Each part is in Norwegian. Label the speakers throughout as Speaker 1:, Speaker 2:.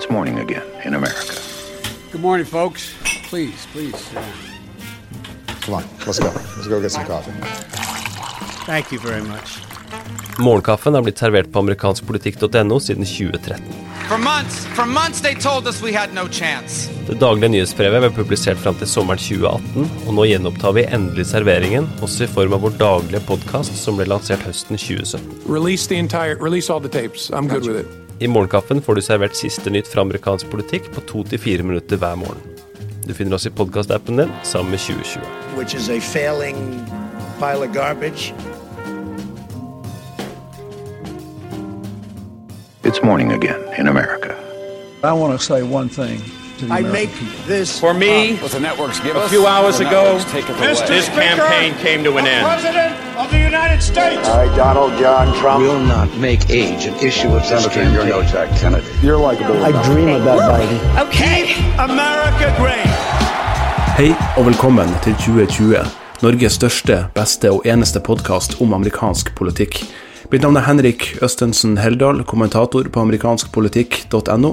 Speaker 1: It's morning again in America.
Speaker 2: Good morning, folks. Please, please.
Speaker 3: Come on, let's go. Let's go get some coffee.
Speaker 2: Thank you very much.
Speaker 4: Morgenkaffen er blitt servert på amerikanskpolitikk.no siden 2013.
Speaker 5: For months, for months they told us we had no.
Speaker 4: Det daglige nyhetsbrevet ble publisert fram til sommeren 2018, og nå gjenopptar vi endelig serveringen, også i form av vår daglige podkast som ble lansert høsten 2017.
Speaker 6: Release the entire, release all the tapes. I'm good with it.
Speaker 4: I Morgenkaffen får du servert siste nytt fra amerikansk politikk på to til fire minutter hver morgen. Du finner oss i podkastappen din sammen med 2020.
Speaker 7: which is a failing pile of garbage.
Speaker 1: It's morning again in America.
Speaker 8: I want to say one thing
Speaker 7: I
Speaker 8: American
Speaker 7: make
Speaker 8: people.
Speaker 7: this
Speaker 9: For me,
Speaker 6: What the networks give
Speaker 9: a few hours ago,
Speaker 6: networks take it away.
Speaker 9: this campaign came to an end.
Speaker 2: President of the United States.
Speaker 7: I, Donald John Trump.
Speaker 10: will not make age an issue of this
Speaker 3: Senator, you're no
Speaker 10: campaign.
Speaker 3: Jack Kennedy. You're likable.
Speaker 8: I dream about Biden.
Speaker 2: Okay. America great.
Speaker 11: Hei og velkommen til 2020, Norges største, beste og eneste podkast om amerikansk politikk. Mitt navn er Henrik Østensen Heldal, kommentator på amerikanskpolitikk.no.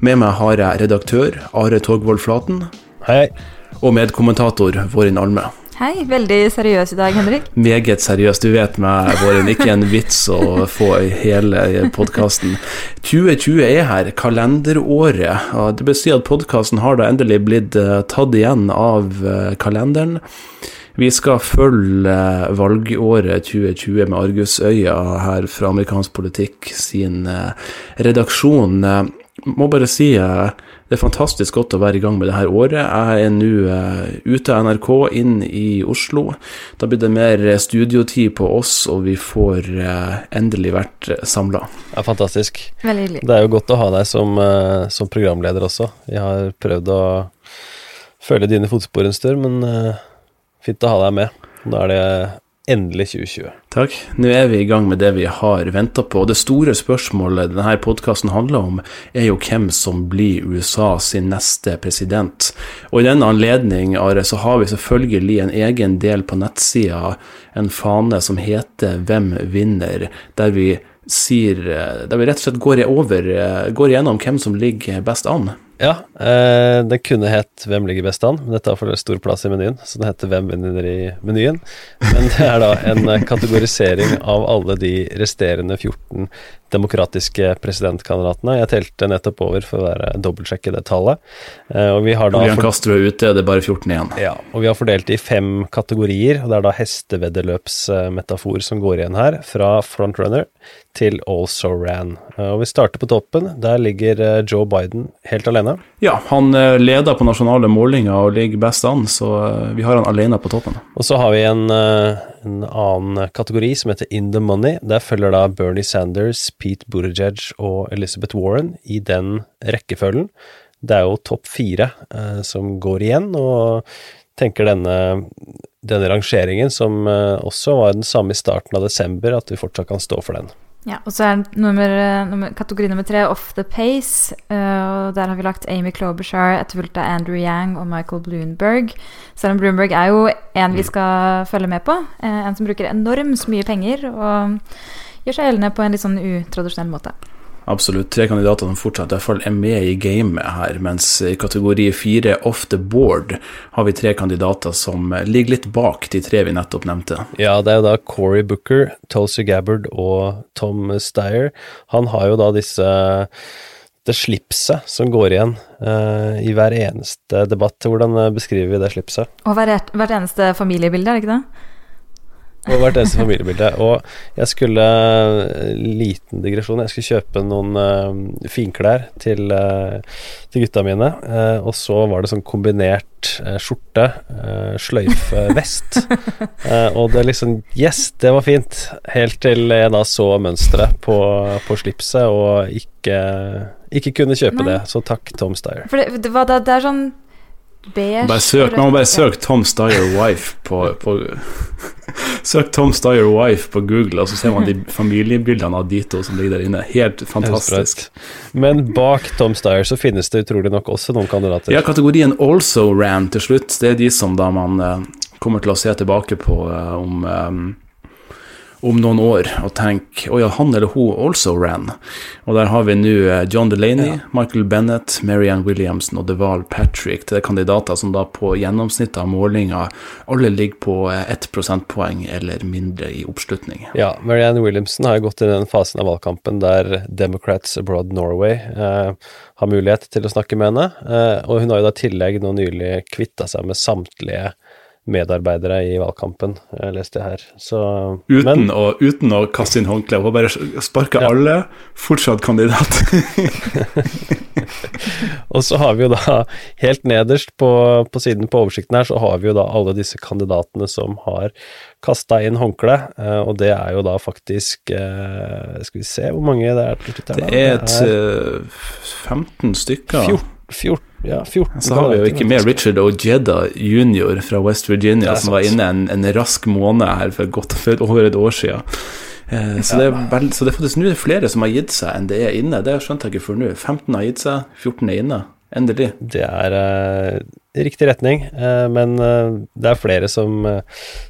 Speaker 11: Med meg har jeg redaktør Are Togvold Flaten
Speaker 4: Hei,
Speaker 11: og medkommentator Vårin Alme.
Speaker 12: Hei, veldig seriøs i dag, Henrik.
Speaker 11: Meget seriøst, du vet meg, Vårin. Ikke en vits å få i hele podkasten. 2020 er her, kalenderåret. Det vil si at podkasten har da endelig blitt eh, tatt igjen av eh, kalenderen. Vi skal følge valgåret 2020 med argusøya her fra amerikansk politikk sin eh, redaksjon. Eh, Må bare si eh, det er fantastisk godt å være i gang med det her året. Jeg er nå ute av NRK, inn i Oslo. Da blir det mer studiotid på oss, og vi får endelig vært samla.
Speaker 4: er fantastisk.
Speaker 12: Veldig hyggelig.
Speaker 4: Det er jo godt å ha deg som, som programleder også. Jeg har prøvd å følge dine fotspor en stund, men fint å ha deg med. Da er det endelig 2020.
Speaker 11: Takk. Nå er vi i gang med det vi har venta på. Det store spørsmålet denne podkasten handler om, er jo hvem som blir USA sin neste president. Og i den anledning, Are, så har vi selvfølgelig en egen del på nettsida, en fane som heter Hvem vinner?, der vi sier Der vi rett og slett går, over, går igjennom hvem som ligger best an.
Speaker 4: Ja, eh, det kunne hett Hvem ligger best an, men dette har for stor plass i menyen, så den heter Hvem vinner i menyen. Men det er da en eh, kategorisering av alle de resterende 14 demokratiske presidentkandidatene. Jeg telte nettopp over for å være dobbeltsjekke det tallet. Eh, og vi har da
Speaker 11: Julian Castro er ute, det er bare 14 igjen.
Speaker 4: ja, og vi har fordelt det i fem kategorier, og det er da hesteveddeløpsmetafor som går igjen her, fra frontrunner til also ran. Eh, Og vi starter på toppen, der ligger eh, Joe Biden helt alene.
Speaker 11: Ja, han eh, leder på nasjonale målinger og ligger best an, så eh, vi har han alene på toppen.
Speaker 4: Og så har vi en, eh, en annen kategori som heter In the Money. Der følger da Bernie Sanders, Pete Buttigieg og Elizabeth Warren i den rekkefølgen. Det er jo topp fire eh, som går igjen, og tenker denne, denne rangeringen, som eh, også var den samme i starten av desember, at vi fortsatt kan stå for den.
Speaker 12: Ja, og så er nummer, nummer, kategori nummer tre Off the Pace. Uh, og der har vi lagt Amy Klobuchar etterfulgt av Andrew Yang og Michael Bloomberg. Selv om Bloomberg er jo en vi skal følge med på. Uh, en som bruker enormt mye penger og gjør seg gjeldende på en litt sånn utradisjonell måte.
Speaker 11: Absolutt. Tre kandidater som fortsatt i hvert fall er med i gamet her, mens i kategori fire off the board har vi tre kandidater som ligger litt bak de tre vi nettopp nevnte.
Speaker 4: Ja, det er jo da Cory Booker, Tulsi Gabbard og Tom Steyer. Han har jo da disse det slipset som går igjen uh, i hver eneste debatt. Hvordan beskriver vi det slipset?
Speaker 12: Og hvert, hvert eneste familiebilde, er det ikke det?
Speaker 4: Og hvert eneste familiebilde. Og jeg skulle eh, Liten digresjon. Jeg skulle kjøpe noen uh, finklær til, uh, til gutta mine. Uh, og så var det sånn kombinert skjorte, sløyfe, vest. Og det liksom Yes, det var fint. Helt til jeg da så mønsteret på, på slipset og ikke, ikke kunne kjøpe
Speaker 12: Nei.
Speaker 4: det. Så takk, Tom Steyer.
Speaker 12: For det, det, var, da, det er sånn
Speaker 11: Bare søk, man må bare søke Tom Steyer wife på, på Søk Tom Steyer wife på Google, og så ser man de familiebildene av de to som ligger der inne. Helt fantastisk.
Speaker 4: Men bak Tom Steyer så finnes det utrolig nok også noen kandidater.
Speaker 11: Ja, kategorien also ran til slutt, det er de som da man eh, kommer til å se tilbake på eh, om, eh, om noen år og tenke å ja, han eller hun also ran. Og der har vi nå eh, John Delaney, ja. Michael Bennett, Marianne Williamson og Deval Patrick. Det er kandidater som da på gjennomsnittet av målinga alle ligger på eh, ett prosentpoeng eller mindre i oppslutning.
Speaker 4: Ja, Marianne Williamson har jo gått i den fasen av valgkampen der Democrats Abroad Norway eh, har mulighet til å snakke med henne, eh, og hun har jo da i tillegg nå nylig kvitta seg med samtlige medarbeidere i valgkampen, jeg leste jeg her. Så,
Speaker 11: uten, men, å, uten, å, kaste inn håndkle, og bare sparke ja. alle, fortsatt kandidat.
Speaker 4: og så har vi jo da, helt nederst på, på, siden på oversikten her, så har vi jo da alle disse kandidatene som har kasta inn håndkle, eh, og det er jo da faktisk eh, Skal vi se hvor mange det er
Speaker 11: til slutt her, da. Det er et 15 stykker.
Speaker 4: 14 14, ja, 14
Speaker 11: Så har vi jo ikke med Richard Ojeda jr. fra West Virginia, som var inne en, en, rask måned her for godt for over et år siden. Eh, så, det er vel, så det er faktisk nå flere som har gitt seg enn det er inne. Det skjønte jeg ikke før nå. 15 har gitt seg, 14 er inne. Endelig.
Speaker 4: Det er uh, riktig retning, uh, men uh, det er flere som,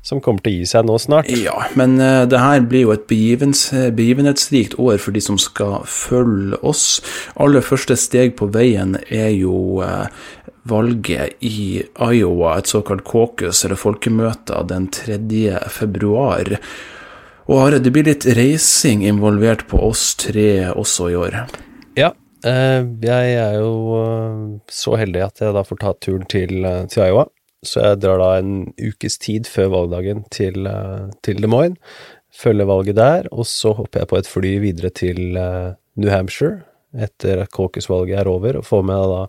Speaker 4: som, kommer til å gi seg nå snart.
Speaker 11: Ja, men det her blir jo et begivenhetsrikt år for de som skal følge oss. Aller første steg på veien er jo valget i Iowa, et såkalt caucus, eller folkemøte, den 3. februar. Og Are, det blir litt reising involvert på oss tre også i år.
Speaker 4: Ja, jeg er jo eh, så heldig at jeg da får ta turen til, eh, til Iowa. Så jeg drar da en ukes tid før valgdagen til, til Des Moines. Følger valget der, og så hopper jeg på et fly videre til New Hampshire etter at caucus-valget er over, og får med da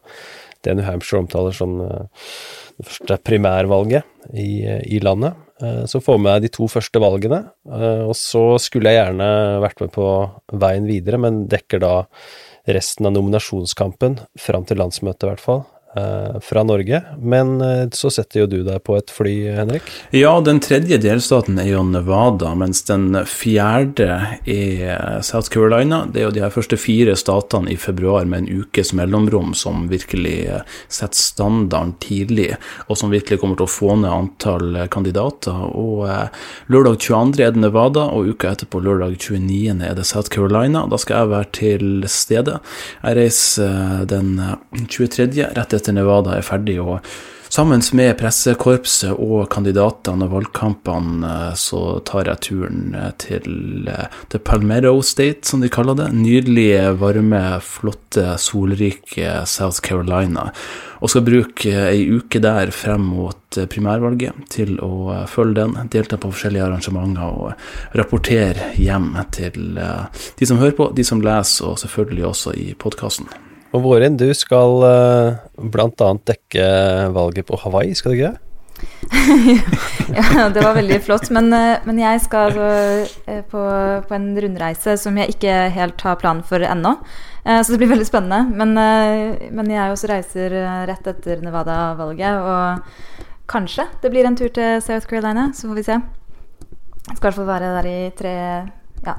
Speaker 4: det New Hampshire omtaler som det første primærvalget i, i landet. Så får med de to første valgene, og så skulle jeg gjerne vært med på veien videre, men dekker da resten av nominasjonskampen, fram til landsmøtet i hvert fall, fra Norge. Men eh, så setter jo du deg på et fly, Henrik?
Speaker 11: Ja, den tredje delstaten er jo Nevada, mens den fjerde er South Carolina. Det er jo de her første fire statene i februar med en ukes mellomrom som virkelig eh, setter standarden tidlig, og som virkelig kommer til å få ned antall kandidater. Og lørdag 22. er det Nevada, og uka etterpå, lørdag 29. er det South Carolina. Da skal jeg være til stede. Jeg reiser den 23. rett etter etter Nevada er ferdig. og Sammen med pressekorpset og kandidatene og valgkampene eh, så tar jeg turen eh, til eh, The Palmetto State, som de kaller det. Nydelige, varme, flotte, solrike South Carolina. Og skal bruke ei uke der frem mot primærvalget til å følge den, delta på forskjellige arrangementer og rapportere hjem til de som hører på, de som leser, og selvfølgelig også i podkasten.
Speaker 4: Og Vårin, du skal uh, blant annet dekke valget på Hawaii, skal du ikke det?
Speaker 12: ja, det var veldig flott. Men, uh, men jeg skal altså på, på, en rundreise som jeg ikke helt har plan for ennå. Så det blir veldig spennende. Men, men jeg også reiser rett etter Nevada-valget. Og kanskje det blir en tur til South Carolina, så får vi se. Jeg skal i hvert fall være der i tre, ja,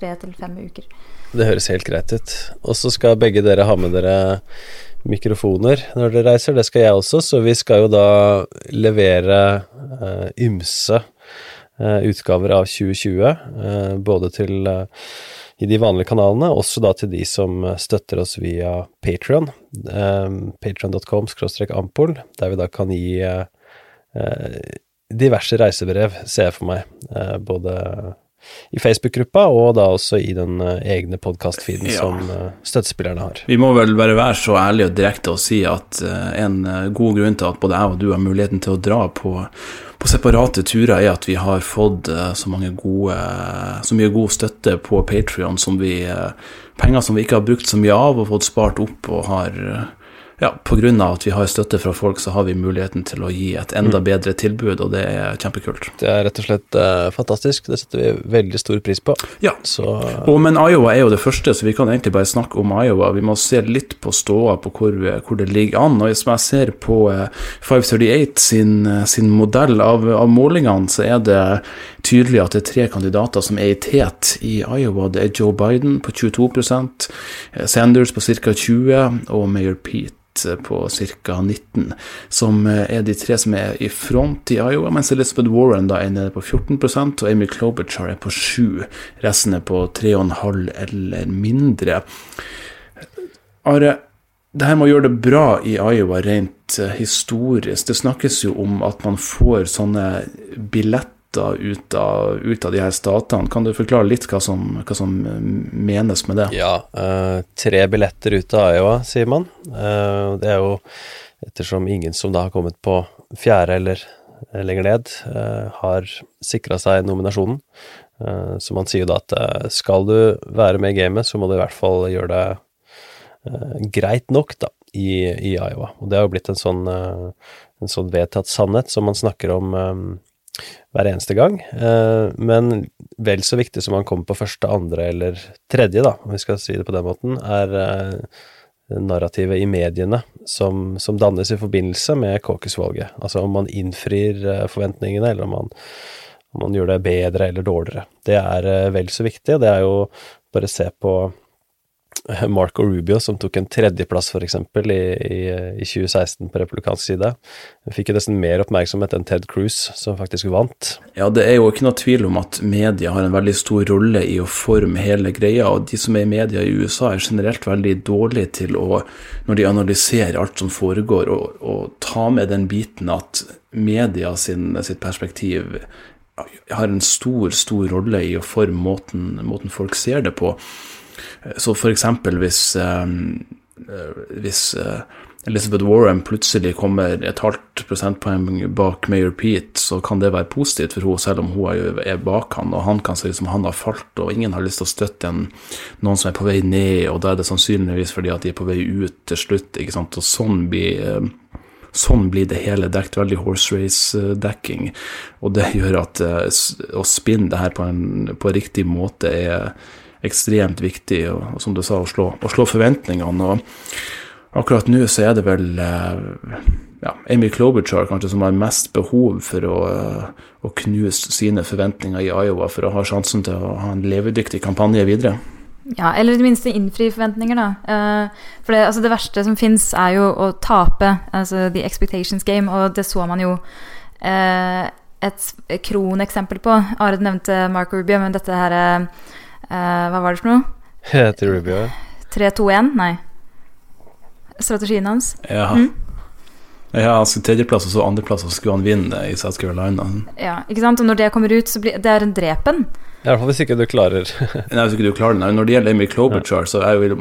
Speaker 12: tre til fem uker.
Speaker 4: Det høres helt greit ut. Og så skal begge dere ha med dere mikrofoner når dere reiser. Det skal jeg også, så vi skal jo da levere uh, ymse uh, utgaver av 2020, uh, eh, både til i de vanlige kanalene, også da til de som støtter oss via Patrion. Um, Patrion.com ampol, der vi da kan gi diverse reisebrev, ser jeg for meg. både i Facebook-gruppa, og da også i den uh, egne podkast-feeden ja. som uh, støttespillerne har.
Speaker 11: Vi må vel bare være så ærlige og direkte og si at uh, en god grunn til at både jeg og du har muligheten til å dra på, på separate turer, er at vi har fått så, gode, så mye god støtte på Patrion som vi Penger som vi ikke har brukt så mye av og fått spart opp og har ja, pga. at vi har støtte fra folk, så har vi muligheten til å gi et enda mm. bedre tilbud, og det er kjempekult.
Speaker 4: Det er rett og slett uh, fantastisk. Det setter vi veldig stor pris på.
Speaker 11: Ja. Så, og, men Iowa er jo det første, så vi kan egentlig bare snakke om Iowa. Vi må se litt på ståa på hvor, hvor, det ligger an. Og som jeg ser på uh, eh, 538 sin, uh, sin modell av, av, målingene, så er det tydelig at det er tre kandidater som er i tet i Iowa. Det er Joe Biden på 22% Sanders på ca. 20 og Mayor Pete På ca. 19, som er de tre som er i front i Iowa, mens Elizabeth Warren da er nede på 14 og Amy Klobuchar er på 7 Resten er på 3,5 eller mindre. Are, det her med å gjøre det bra i Iowa rent historisk, det snakkes jo om at man får sånne billetter ut av, ut av de her statene. Kan du forklare litt hva som, hva som menes med det?
Speaker 4: Ja, uh, tre billetter ut av Iowa, sier man. Uh, det er jo ettersom ingen som da har kommet på fjerde eller lenger ned, har sikra seg nominasjonen. så man sier jo da at skal du være med i gamet, så må du i hvert fall gjøre det greit nok, da, i, i, Iowa. Og det har jo blitt en sånn, en sånn vedtatt sannhet som man snakker om hver eneste gang. Eh, men vel så viktig som man kommer på første, andre eller tredje, da, om vi skal si det på den måten, er eh, narrativet i mediene som, som dannes i forbindelse med caucus-valget. Altså om man innfrir eh, forventningene, eller om man, om man gjør det bedre eller dårligere. Det er vel så viktig, og det er jo bare se på Marco Rubio, som tok en tredjeplass f.eks. I, i, i 2016 på republikansk side. Fikk jo nesten mer oppmerksomhet enn Ted Cruz, som faktisk vant.
Speaker 11: Ja, det er jo ikke noe tvil om at media har en veldig stor rolle i å forme hele greia, og de som er i media i USA er generelt veldig dårlige til å, når de analyserer alt som foregår, å ta med den biten at media sin, sitt perspektiv har en stor, stor rolle i å forme måten, måten folk ser det på. Så for eksempel hvis, ehm, eh, hvis eh, Elizabeth Warren plutselig kommer et halvt prosentpoeng bak Mayor Pete, så kan det være positivt for henne, selv om hun er bak han, og han kan se ut som han har falt, og ingen har lyst til å støtte en, noen som er på vei ned, og da er det sannsynligvis fordi at de er på vei ut til slutt, ikke sant, og sånn blir eh, Sånn blir det hele dekt, veldig horse race-dekking, og det gjør at å spinne det her på en på riktig måte er ekstremt viktig, og, og som du sa, å slå, å slå, forventningene. og Akkurat nå så er det vel eh, ja, Amy Klobuchar kanskje som har mest behov for å, eh, å, knuse sine forventninger i Iowa for å ha sjansen til å ha en levedyktig kampanje videre.
Speaker 12: Ja, eller i det minste innfri forventninger, da. Uh, for det, altså det, verste som fins, er jo å tape. Altså the expectations game, og det så man jo et kroneksempel på. Are nevnte Mark Rubio, men dette her hva var det for noe?
Speaker 4: Heter Rubio.
Speaker 12: 3-2-1? Nei. Strategien hans.
Speaker 11: Ja. Mm. Ja, altså tredjeplass og så andreplass, og så skulle han vinne i South Carolina.
Speaker 12: Ja, ikke sant? Og når det kommer ut, så blir det er en drepen.
Speaker 4: I hvert fall hvis ikke du klarer
Speaker 11: Nei, hvis ikke du klarer det. Når det gjelder Amy Klobuchar, ja. så jeg vil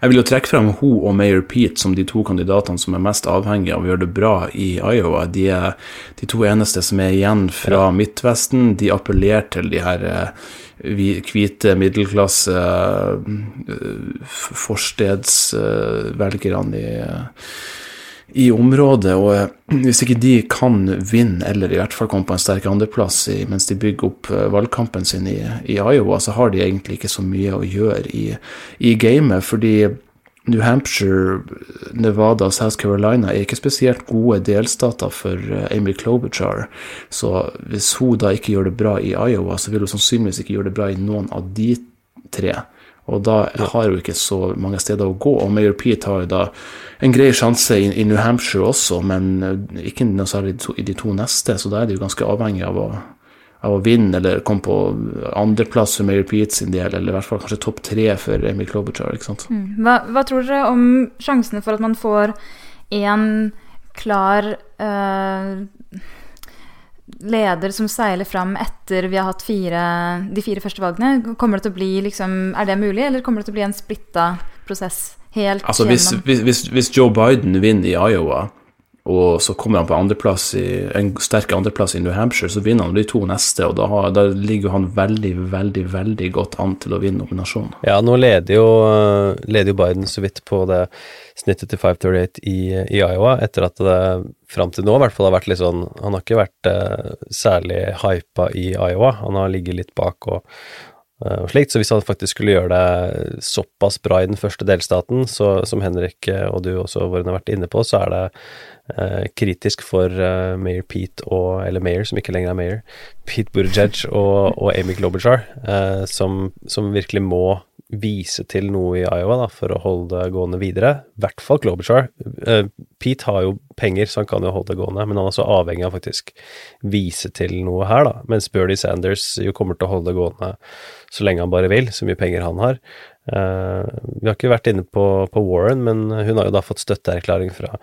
Speaker 11: jeg vil jo trekke frem hun og Mayor Pete som de to kandidatene som er mest avhengige av å gjøre det bra i Iowa. De er de to eneste som er igjen fra ja. Midtvesten. De appellerer til de her eh, hvite middelklasse eh, forstedsvelgerne i i området. Og eh, hvis ikke de kan vinne, eller i hvert fall komme på en sterk andreplass mens de bygger opp eh, valgkampen sin i, i, Iowa, så har de egentlig ikke så mye å gjøre i, i gamet. Fordi New Hampshire, Nevada og South Carolina er ikke spesielt gode delstater for eh, Amy Klobuchar. Så hvis hun da ikke gjør det bra i Iowa, så vil hun sannsynligvis ikke gjøre det bra i noen av de tre. Og da har hun ikke så mange steder å gå. Og Mayor Pete har jo da en grei sjanse i, New Hampshire også, men eh, ikke noe særlig i de to neste, så da er de jo ganske avhengig av å, av å vinne eller komme på andreplass for Mary Pete sin del, eller i hvert fall kanskje topp tre for Emil Klobuchar. ikke sant?
Speaker 12: Mm. Hva, hva, tror dere om sjansene for at man får en klar uh, leder som seiler fram etter vi har hatt fire, de fire første valgene? Kommer det til å bli liksom, Er det mulig, eller kommer det til å bli en splitta prosess? Helt
Speaker 11: altså, hvis, hvis, hvis, Joe Biden vinner i Iowa, og så kommer han på andreplass i, en sterk andreplass i New Hampshire, så vinner han de to neste, og da, da, ligger han veldig, veldig veldig godt an til å vinne nominasjonen.
Speaker 4: Ja, nå leder jo, leder jo Biden så vidt på det snittet til 538 i, i Iowa, etter at det fram til nå i hvert fall har vært litt sånn Han har ikke vært eh, særlig hypa i Iowa, han har ligget litt bak og eh, og slikt. Så hvis han faktisk skulle gjøre det såpass bra i den første delstaten, så som Henrik eh, og du også Våren har vært inne på, så er det eh, kritisk for eh, mayor Pete og Eller mayor, som ikke lenger er mayor. Pete Buttigieg og, og Amy Klobuchar, eh, som, som virkelig må vise til noe i Iowa da, for å holde det gående videre. I hvert fall Klobuchar. Eh, Pete har jo penger, så han kan jo holde det gående, men han er også avhengig av faktisk vise til noe her, da. Mens Bernie Sanders jo kommer til å holde det gående så lenge han bare vil, så mye penger han har. Eh, vi har ikke vært inne på, på Warren, men hun har jo da fått støtteerklæring fra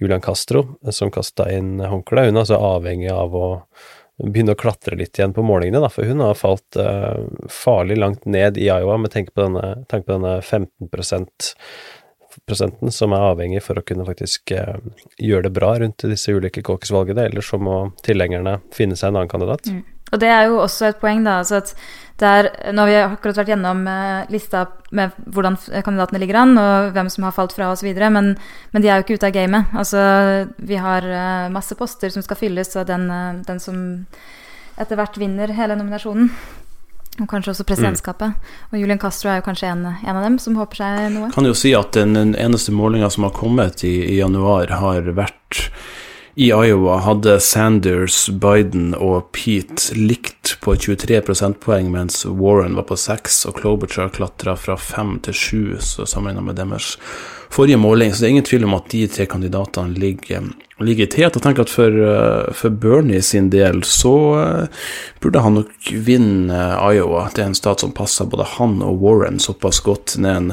Speaker 4: Julian Castro, som kasta inn håndkleet. Hun er altså avhengig av å begynne å klatre litt igjen på målingene, da, for hun har falt uh, farlig langt ned i Iowa med tanke på denne, tanke på denne 15 prosenten som er avhengig for å kunne faktisk uh, gjøre det bra rundt disse ulike caucus-valgene, ellers så må tilhengerne finne seg en annen kandidat.
Speaker 12: Mm. Og det er jo også et poeng, da. Altså at der, nå har vi akkurat vært gjennom eh, lista med hvordan kandidatene ligger an, og hvem som har falt fra osv., men, men de er jo ikke ute av gamet. Altså, vi har uh, masse poster som skal fylles, og den, uh, den, som etter hvert vinner hele nominasjonen. Og kanskje også presidentskapet. Mm. Og Julian Castro er jo kanskje en, en, av dem som håper seg noe.
Speaker 11: Kan jo si at den, den eneste målinga som har kommet i, i januar, har vært i Iowa hadde Sanders, Biden og Pete likt på 23 prosentpoeng, mens Warren var på 6, og Klobuchar klatra fra 5 til 7, så sammenligna med deres forrige måling. Så det er ingen tvil om at de tre kandidatene ligger, ligger i. Og tenker at for, eh, for, Bernie sin del så eh, burde han nok vinne Iowa. Det er en stat som passer både han og Warren såpass godt. ned en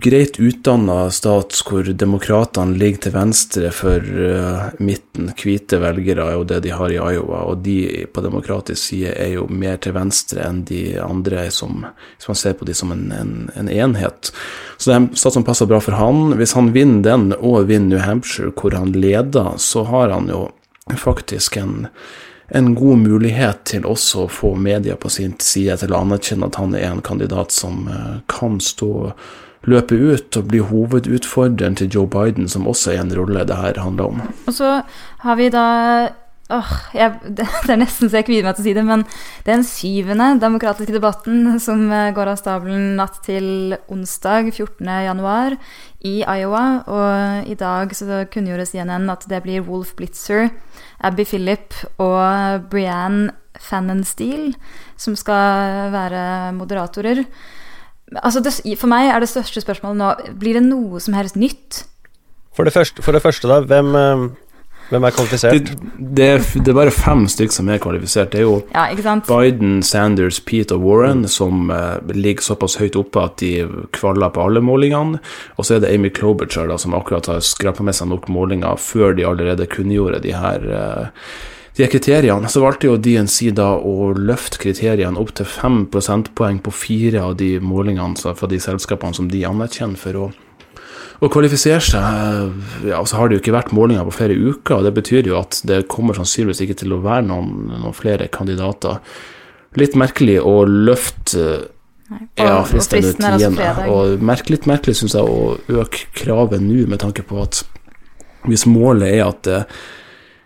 Speaker 11: greit utdanna stat hvor demokratene ligger til venstre for uh, midten. Hvite velgere er jo det de har i Iowa, og de på demokratisk side er jo mer til venstre enn de andre, som, hvis man ser på de som en, en, en enhet. Så det er en stat som passer bra for han. Hvis han vinner den, og vinner New Hampshire, hvor han leder, så har han jo faktisk en en god mulighet til også å få media på sin side til å anerkjenne at han er en kandidat som eh, kan stå løpe ut og bli hovedutfordreren til Joe Biden, som også er en rolle det her handler om.
Speaker 12: Og så har vi da åh, jeg, det, er nesten så jeg kvier meg til å si det, men den syvende demokratiske debatten som eh, går av stabelen natt til onsdag 14.1 i Iowa. Og i dag så kunngjorde CNN at det blir Wolf Blitzer, Abby Phillip og Brianne Fannonsteel som skal være moderatorer. Altså det, for meg er det største spørsmålet nå Blir det noe som helst nytt?
Speaker 4: For det første, for det første da, hvem, eh, hvem er kvalifisert?
Speaker 11: Det, det, er, det, er, bare fem stykker som er kvalifisert. Det er jo
Speaker 12: ja,
Speaker 11: Biden, Sanders, Pete og Warren som uh, ligger såpass høyt oppe at de kvaler på alle målingene. Og så er det Amy Klobuchar da, som akkurat har skrapa med seg nok målinger før de allerede kunngjorde de her uh, de kriteriene, så valgte jo DNC da å løfte kriteriene opp til 5 prosentpoeng på fire av de målingene fra de selskapene som de anerkjenner for å, å kvalifisere seg. Ja, så har det jo ikke vært målinger på flere uker, og det betyr jo at det kommer sannsynligvis ikke til å være noen, noen flere kandidater. Litt merkelig å løfte Nei, og, ja, fristen er tiende. Og merke, litt merkelig syns jeg å øke kravet nå, med tanke på at hvis målet er at det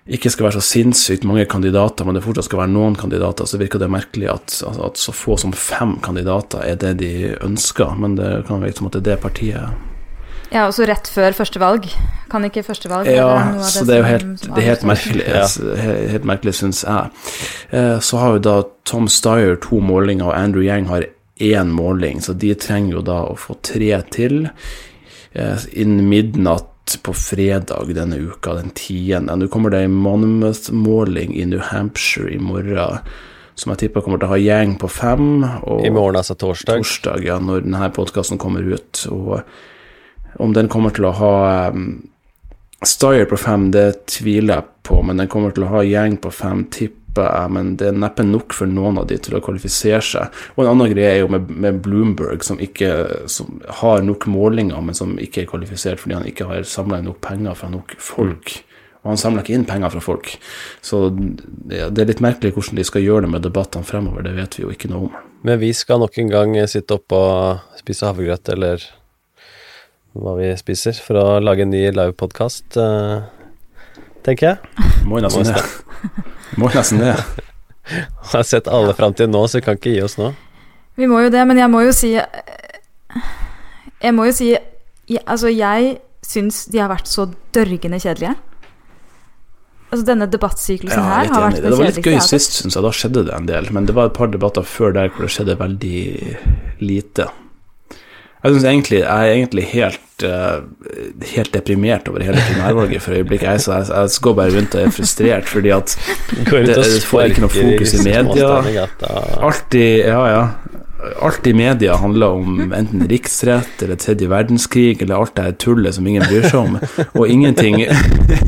Speaker 11: ikke skal være så sinnssykt mange kandidater, men det fortsatt skal være noen kandidater, så virker det merkelig at, at så få som fem kandidater er det de ønsker. Men det kan virke som at det er det partiet
Speaker 12: ja, og så rett før første valg. Kan ikke første valg
Speaker 11: Ja, det så det er jo helt, det er helt merkelig, ja. helt, helt merkelig syns jeg. Eh, så har jo da Tom Steyer to målinger, og Andrew Yang har én måling, så de trenger jo da å få tre til eh, innen midnatt på fredag denne uka, den tiende. Nå kommer det ei Monmouth-måling i New Hampshire i morgen som jeg tipper kommer til å ha gjeng på fem.
Speaker 4: I morgen, altså torsdag?
Speaker 11: Torsdag, ja, når denne podkasten kommer ut. Og om den kommer til å ha um, Styer på fem, det tviler jeg på, men den kommer til å ha gjeng på fem. Tipp jeg, men det er neppe nok for noen av de til å kvalifisere seg. Og en annen greie er jo med, med Bloomberg, som ikke som har nok målinger, men som ikke er kvalifisert fordi han ikke har samla nok penger fra nok folk. Og han samler ikke inn penger fra folk. Så det er litt merkelig hvordan de skal gjøre det med debattene fremover, det vet vi jo ikke noe om.
Speaker 4: Men vi skal nok en gang sitte oppe og spise havregrøt, eller hva vi spiser, for å lage en ny livepodkast, uh, tenker jeg.
Speaker 11: Må jo nesten det. Må nesten det.
Speaker 4: har sett alle fram til nå, så vi kan ikke gi oss nå.
Speaker 12: Vi må jo det, men jeg må jo si Jeg må jo si jeg, Altså, jeg syns de har vært så dørgende kjedelige. Altså, denne debattsyklusen
Speaker 11: Ja,
Speaker 12: her har vært
Speaker 11: Det var litt
Speaker 12: kjedeligste
Speaker 11: gøy sist, syns jeg. Da skjedde det en del. Men det var et par debatter før der hvor det skjedde veldig lite. Jeg synes egentlig, jeg er egentlig helt, uh, helt deprimert over hele primærvalget for øyeblikket. Jeg, så jeg, jeg går bare rundt og er frustrert fordi at det, det får ikke noe fokus i media.
Speaker 4: i,
Speaker 11: ja, ja. Alt i media handler om enten riksrett eller tredje verdenskrig eller alt det her tullet som ingen bryr seg om. Og ingenting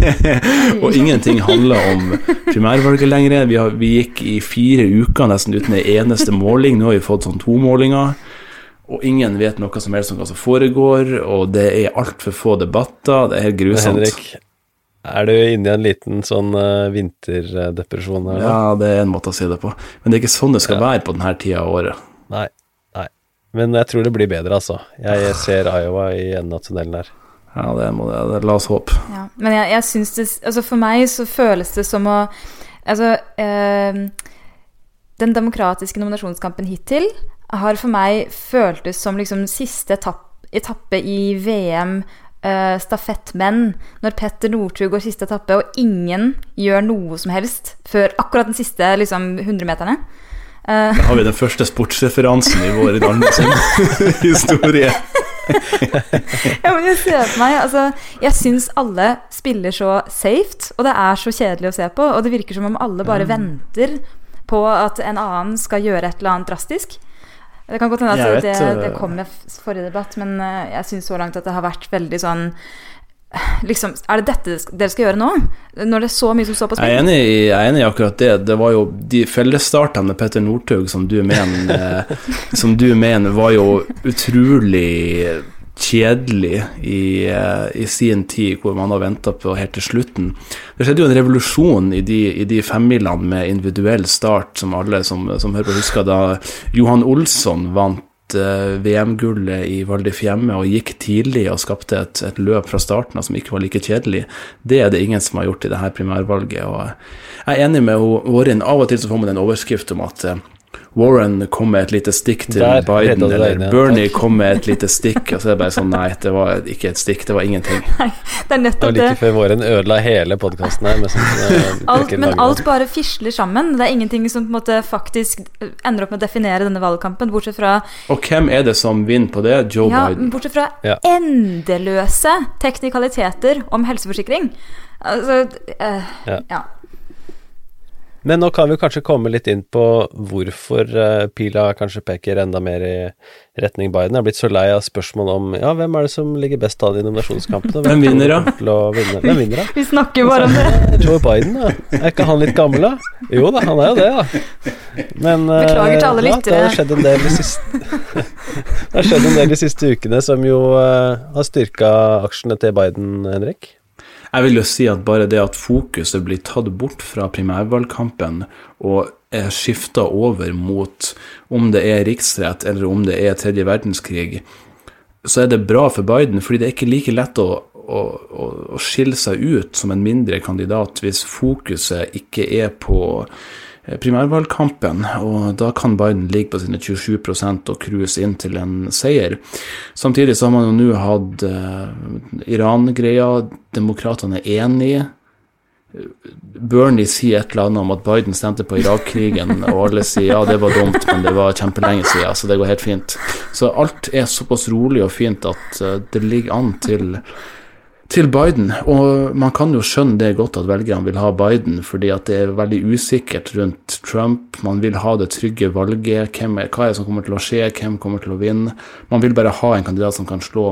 Speaker 11: Og ingenting handler om primærvalget lenger. Vi, har, vi gikk i fire uker nesten uten en eneste måling. Nå har vi fått sånn to målinger. Og ingen vet noe som helst om hva som foregår, og det er altfor få debatter. Det er helt grusomt.
Speaker 4: Henrik, er du inne i en liten sånn uh, vinterdepresjon her nå?
Speaker 11: Ja, det er en måte å si det på. Men det er ikke sånn det skal
Speaker 4: Ja.
Speaker 11: være på denne tida av året.
Speaker 4: Nei. Nei. Men jeg tror det blir bedre, altså. Jeg ser Iowa i enden av tunnelen her.
Speaker 11: Ja, det må det, det, la oss håpe.
Speaker 12: Ja, men jeg, jeg syns det Altså, for meg så føles det som å Altså eh, Den demokratiske nominasjonskampen hittil har for meg føltes som liksom siste etapp, etappe i VM Uh, stafettmenn, når Petter Northug går siste etappe, og ingen gjør noe som helst før akkurat den siste liksom 100-meterne. Uh.
Speaker 11: Da har vi den første sportsreferansen i vår historie.
Speaker 12: ja, men jeg ser på meg Altså, jeg syns alle spiller så safe, og det er så kjedelig å se på. Og det virker som om alle bare venter på at en annen skal gjøre et eller annet drastisk. Det kan godt hende at det, det
Speaker 11: øh,
Speaker 12: kom med forrige debatt, men øh, jeg syns så langt at det har vært veldig sånn Liksom, er det dette dere skal gjøre nå? Når det er så mye som står på
Speaker 11: Jeg er,
Speaker 12: spill?
Speaker 11: enig i, er enig i akkurat det. Det var jo de fellesstartene med Petter Northug som du mener eh, Som du mener var jo utrolig kjedelig i, eh, i sin tid, hvor man har venta på helt til slutten. Det skjedde jo en revolusjon i de, de femmilene med individuell start, som alle som, som hører på husker, da Johan Olsson vant eh, VM-gullet i Val di Fiemme og gikk tidlig og skapte et, et løp fra starten av som ikke var like kjedelig. Det er det ingen som har gjort i det her primærvalget. Og jeg er enig med Vårin. Av og til så får man en overskrift om at eh, Warren kom med et lite stikk til
Speaker 4: Der
Speaker 11: Biden,
Speaker 4: deg
Speaker 11: eller
Speaker 4: igjen,
Speaker 11: Bernie kom med et lite stikk, og så er det bare sånn Nei, det var ikke et stikk, det var ingenting.
Speaker 12: Nei, Det er
Speaker 4: Det
Speaker 12: nettopp
Speaker 4: var
Speaker 12: Og
Speaker 4: like før Warren ødela hele podkasten her. Med sånn, eh,
Speaker 12: Alt, men alt bare fisler sammen. Det er ingenting som på en måte faktisk ender opp med å definere denne valgkampen, bortsett fra
Speaker 11: Og hvem er det som vinner på det? Joe
Speaker 12: Ja,
Speaker 11: Biden.
Speaker 12: bortsett fra
Speaker 4: Ja.
Speaker 12: endeløse teknikaliteter om helseforsikring. Altså eh,
Speaker 4: Ja.
Speaker 12: ja.
Speaker 4: Men nå kan vi kanskje komme litt inn på hvorfor eh, pila kanskje peker enda mer i retning Biden. Jeg er blitt så lei av spørsmål om ja, hvem er det som ligger best an i nominasjonskampene?
Speaker 11: Hvem vinner, da?
Speaker 4: vinne? Hvem vinner, da?
Speaker 12: Vi snakker bare om det.
Speaker 4: Joe Biden, da. Er ikke han litt gammel, da? Jo da, han er jo det, da. Men eh,
Speaker 12: Beklager til alle
Speaker 4: ja, det har skjedd en del de siste Det har skjedd en del de siste ukene som jo eh, har styrka aksjene til Biden, Henrik.
Speaker 11: Jeg vil jo si at bare det at fokuset blir tatt bort fra primærvalgkampen og er skifta over mot om det er riksrett eller om det er tredje verdenskrig, så er det bra for Biden, fordi det er ikke like lett å, å, å, skille seg ut som en mindre kandidat hvis fokuset ikke er på primærvalgkampen, og da kan Biden ligge på sine 27% og cruise inn til en seier. Samtidig så har man jo nå hatt eh, Iran-greia, demokratene er enige. Bernie sier et eller annet om at Biden stemte på Irak-krigen, og alle sier ja, det var dumt, men det var kjempelenge siden, så det går helt fint. Så alt er såpass rolig og fint at eh, det ligger an til til Biden, og man kan jo skjønne det godt at velgerne vil ha Biden, fordi at det er veldig usikkert rundt Trump. Man vil ha det trygge valget. Hvem er, hva er det som kommer til å skje? Hvem kommer til å vinne? Man vil bare ha en kandidat som kan slå,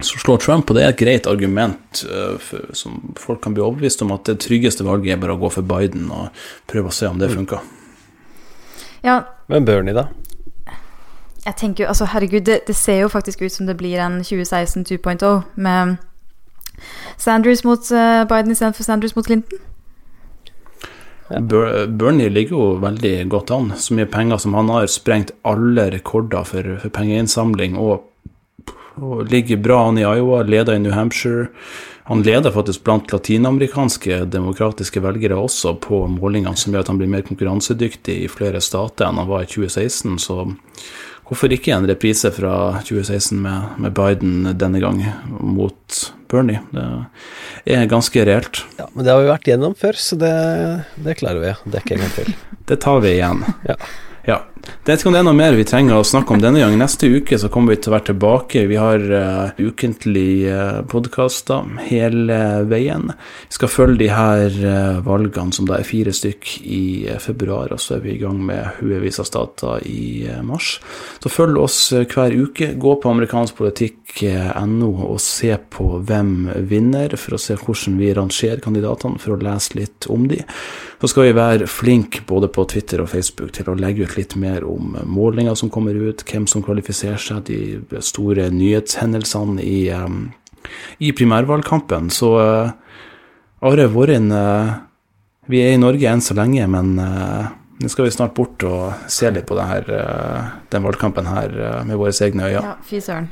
Speaker 11: slå Trump, og det er et greit argument øh, for, som folk kan bli overbevist om at det tryggeste valget er bare å gå for Biden og prøve å se om det funker.
Speaker 12: Ja,
Speaker 4: Men Bernie, da?
Speaker 12: jeg tenker jo Altså, herregud, det, det ser jo faktisk ut som det blir en 2016 2.0 med Sanders mot uh, Biden istedenfor Sanders mot Clinton.
Speaker 11: Ja. Bernie ligger jo veldig godt an. Så mye penger som han har, sprengt alle rekorder for, for pengeinnsamling og, og ligger bra an i Iowa, leder i New Hampshire. Han leder faktisk blant latinamerikanske demokratiske velgere også på målingene, som gjør at han blir mer konkurransedyktig i flere stater enn han var i 2016. Så hvorfor ikke en reprise fra 2016 med, med Biden denne gang mot Bernie? Det er ganske reelt.
Speaker 4: Ja, Men det har vi vært gjennom før, så det, det klarer vi å dekke en gang til.
Speaker 11: Det tar vi igjen.
Speaker 4: Ja.
Speaker 11: Ja. Det vet ikke er noe mer vi trenger å snakke om denne gang. Neste uke så kommer vi til å være tilbake. Vi har uh, ukentlig uh, podkaster hele veien. Vi skal følge de her uh, valgene, som da er fire stykk, i uh, februar. Og så er vi i gang med haugevis av stater i mars. Så følg oss hver uke. Gå på amerikanskpolitikk.no og se på hvem vinner, for å se hvordan vi rangerer kandidatene, for å lese litt om de. Så skal vi være flinke både på Twitter og Facebook til å legge ut litt mer om målinger som kommer ut, hvem som kvalifiserer seg, de store nyhetshendelsene i, um, i primærvalgkampen. Så uh, Are Vårin, uh, vi er i Norge enn så lenge, men uh, nå skal vi snart bort og se litt på her, den valgkampen her med våre egne øyne.
Speaker 12: Ja, fy søren.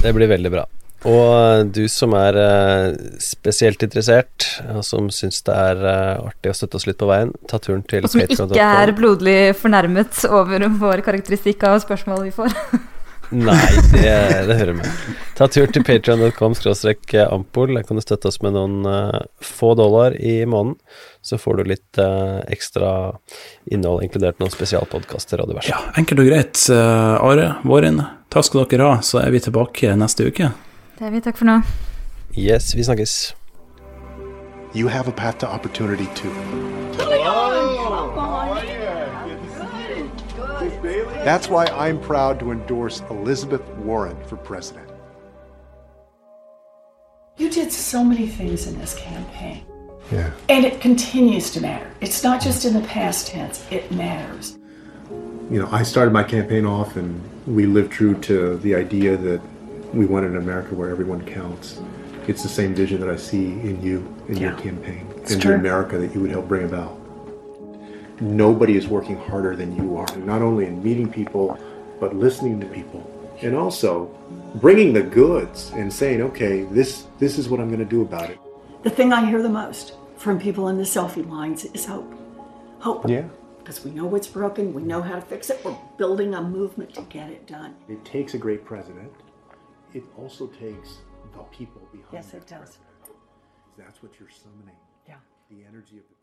Speaker 4: Det blir veldig bra. Og du som er uh, spesielt interessert, og som syns det er uh, artig å støtte oss litt på veien, ta turen til
Speaker 12: Og som ikke er blodlig fornærmet over vår karakteristikk av spørsmål vi får.
Speaker 4: Nei, det, det hører med. Ta tur til patrion.com skråstrek ampol. Der kan du støtte oss med noen uh, få dollar i måneden. Så får du litt ekstra innhold, inkludert noen spesialpodkaster og diverse.
Speaker 11: Ja, enkelt og greit. Are, Vårin, takk skal dere ha. Så er vi tilbake neste uke.
Speaker 12: Det er vi. Takk for nå.
Speaker 4: Yes, vi snakkes.
Speaker 13: You have a path to opportunity too. That's why I'm proud to endorse Elizabeth Warren for president.
Speaker 14: You did so many things in this campaign.
Speaker 13: Yeah.
Speaker 14: And it continues to matter. It's not just in the past tense, it matters.
Speaker 13: You know, I started my campaign off and we lived true to the idea that we want an America where everyone counts. It's the same vision that I see in you, in yeah. your campaign, it's in the America that you would help bring about. Nobody is working harder than you are, not only in meeting people, but listening to people. And also bringing the goods and saying, okay, this, this is what I'm going to do about it.
Speaker 14: The thing I hear the most from people in the selfie lines is hope. Hope.
Speaker 13: Yeah.
Speaker 14: Because we know what's broken, we know how to fix it, we're building a movement to get it done.
Speaker 13: It takes a great president it also takes the people behind
Speaker 14: yes it does.
Speaker 13: president. that's what you're summoning.
Speaker 14: Yeah.
Speaker 13: The energy of the